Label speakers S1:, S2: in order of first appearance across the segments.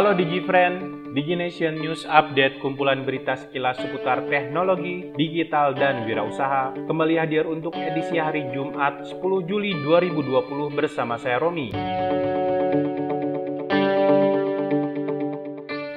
S1: Halo DigiFriend, DigiNation News Update kumpulan berita sekilas seputar teknologi, digital, dan wirausaha kembali hadir untuk edisi hari Jumat 10 Juli 2020 bersama saya Romi.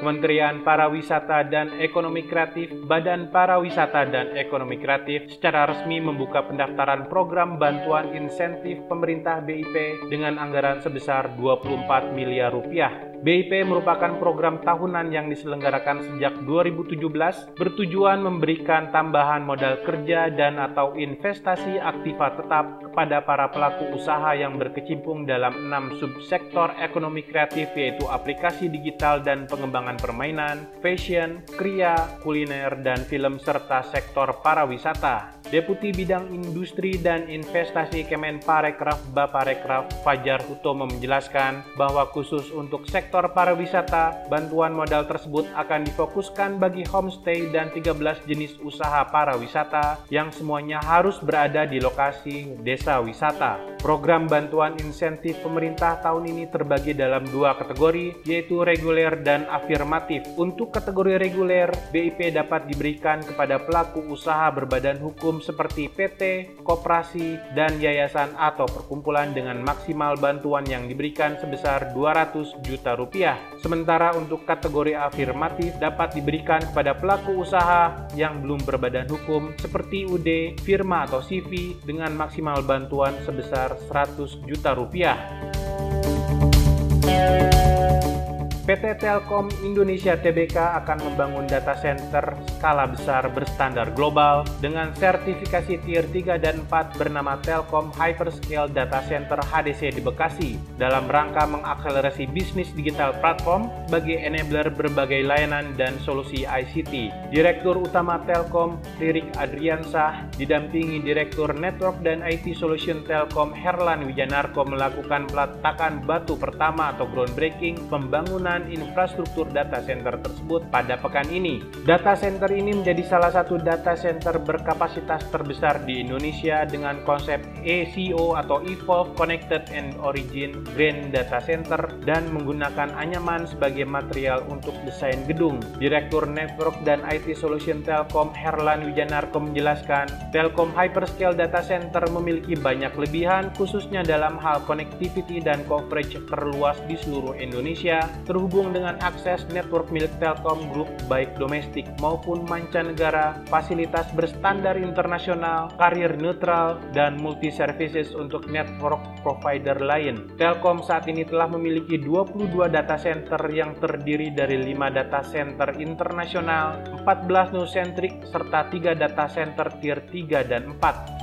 S1: Kementerian Pariwisata dan Ekonomi Kreatif, Badan Pariwisata dan Ekonomi Kreatif secara resmi membuka pendaftaran program bantuan insentif pemerintah BIP dengan anggaran sebesar 24 miliar rupiah BIP merupakan program tahunan yang diselenggarakan sejak 2017 bertujuan memberikan tambahan modal kerja dan atau investasi aktiva tetap kepada para pelaku usaha yang berkecimpung dalam enam subsektor ekonomi kreatif yaitu aplikasi digital dan pengembangan permainan, fashion, kria, kuliner, dan film serta sektor pariwisata. Deputi Bidang Industri dan Investasi Kemenparekraf Baparekraf Fajar Hutomo menjelaskan bahwa khusus untuk sektor pariwisata, bantuan modal tersebut akan difokuskan bagi homestay dan 13 jenis usaha pariwisata yang semuanya harus berada di lokasi desa wisata. Program bantuan insentif pemerintah tahun ini terbagi dalam dua kategori, yaitu reguler dan afirmatif. Untuk kategori reguler, BIP dapat diberikan kepada pelaku usaha berbadan hukum seperti PT, koperasi, dan yayasan atau perkumpulan dengan maksimal bantuan yang diberikan sebesar 200 juta rupiah. Sementara untuk kategori afirmatif dapat diberikan kepada pelaku usaha yang belum berbadan hukum seperti UD, firma atau CV dengan maksimal bantuan sebesar 100 juta rupiah. PT Telkom Indonesia Tbk akan membangun data center skala besar berstandar global dengan sertifikasi Tier 3 dan 4 bernama Telkom Hyperscale Data Center HDC di Bekasi dalam rangka mengakselerasi bisnis digital platform bagi enabler berbagai layanan dan solusi ICT. Direktur Utama Telkom, Lirik Adriansah, didampingi Direktur Network dan IT Solution Telkom Herlan Wijanarko melakukan peletakan batu pertama atau groundbreaking pembangunan pembangunan infrastruktur data center tersebut pada pekan ini. Data center ini menjadi salah satu data center berkapasitas terbesar di Indonesia dengan konsep ECO atau Evolve Connected and Origin Grand Data Center dan menggunakan anyaman sebagai material untuk desain gedung. Direktur Network dan IT Solution Telkom Herlan Wijanarko menjelaskan, Telkom Hyperscale Data Center memiliki banyak kelebihan khususnya dalam hal connectivity dan coverage terluas di seluruh Indonesia, terhubung terhubung dengan akses network milik Telkom Group baik domestik maupun mancanegara, fasilitas berstandar internasional, karir neutral, dan multi services untuk network provider lain. Telkom saat ini telah memiliki 22 data center yang terdiri dari 5 data center internasional, 14 nucentric, serta 3 data center tier 3 dan 4.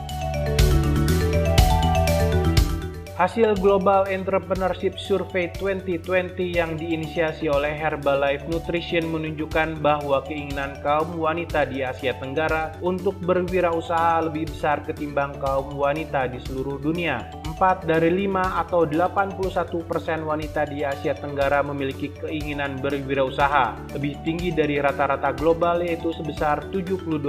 S1: Hasil Global Entrepreneurship Survey 2020 yang diinisiasi oleh Herbalife Nutrition menunjukkan bahwa keinginan kaum wanita di Asia Tenggara untuk berwirausaha lebih besar ketimbang kaum wanita di seluruh dunia. 4 dari 5 atau 81% wanita di Asia Tenggara memiliki keinginan berwirausaha, lebih tinggi dari rata-rata global yaitu sebesar 72%.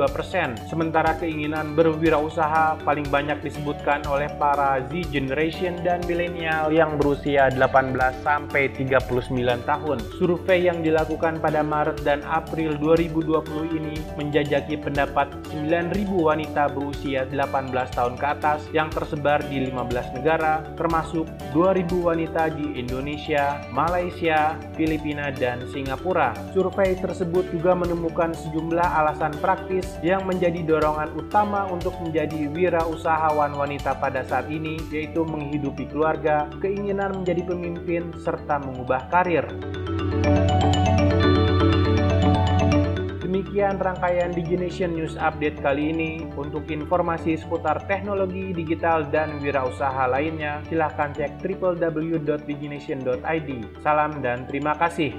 S1: Sementara keinginan berwirausaha paling banyak disebutkan oleh para Z generation dan milenial yang berusia 18 sampai 39 tahun. Survei yang dilakukan pada Maret dan April 2020 ini menjajaki pendapat 9.000 wanita berusia 18 tahun ke atas yang tersebar di 15 negara negara termasuk 2.000 wanita di Indonesia, Malaysia, Filipina, dan Singapura. Survei tersebut juga menemukan sejumlah alasan praktis yang menjadi dorongan utama untuk menjadi wirausahawan wanita pada saat ini, yaitu menghidupi keluarga, keinginan menjadi pemimpin, serta mengubah karir. Demikian rangkaian DigiNation News Update kali ini. Untuk informasi seputar teknologi, digital, dan wirausaha lainnya, silahkan cek www.digination.id. Salam dan terima kasih.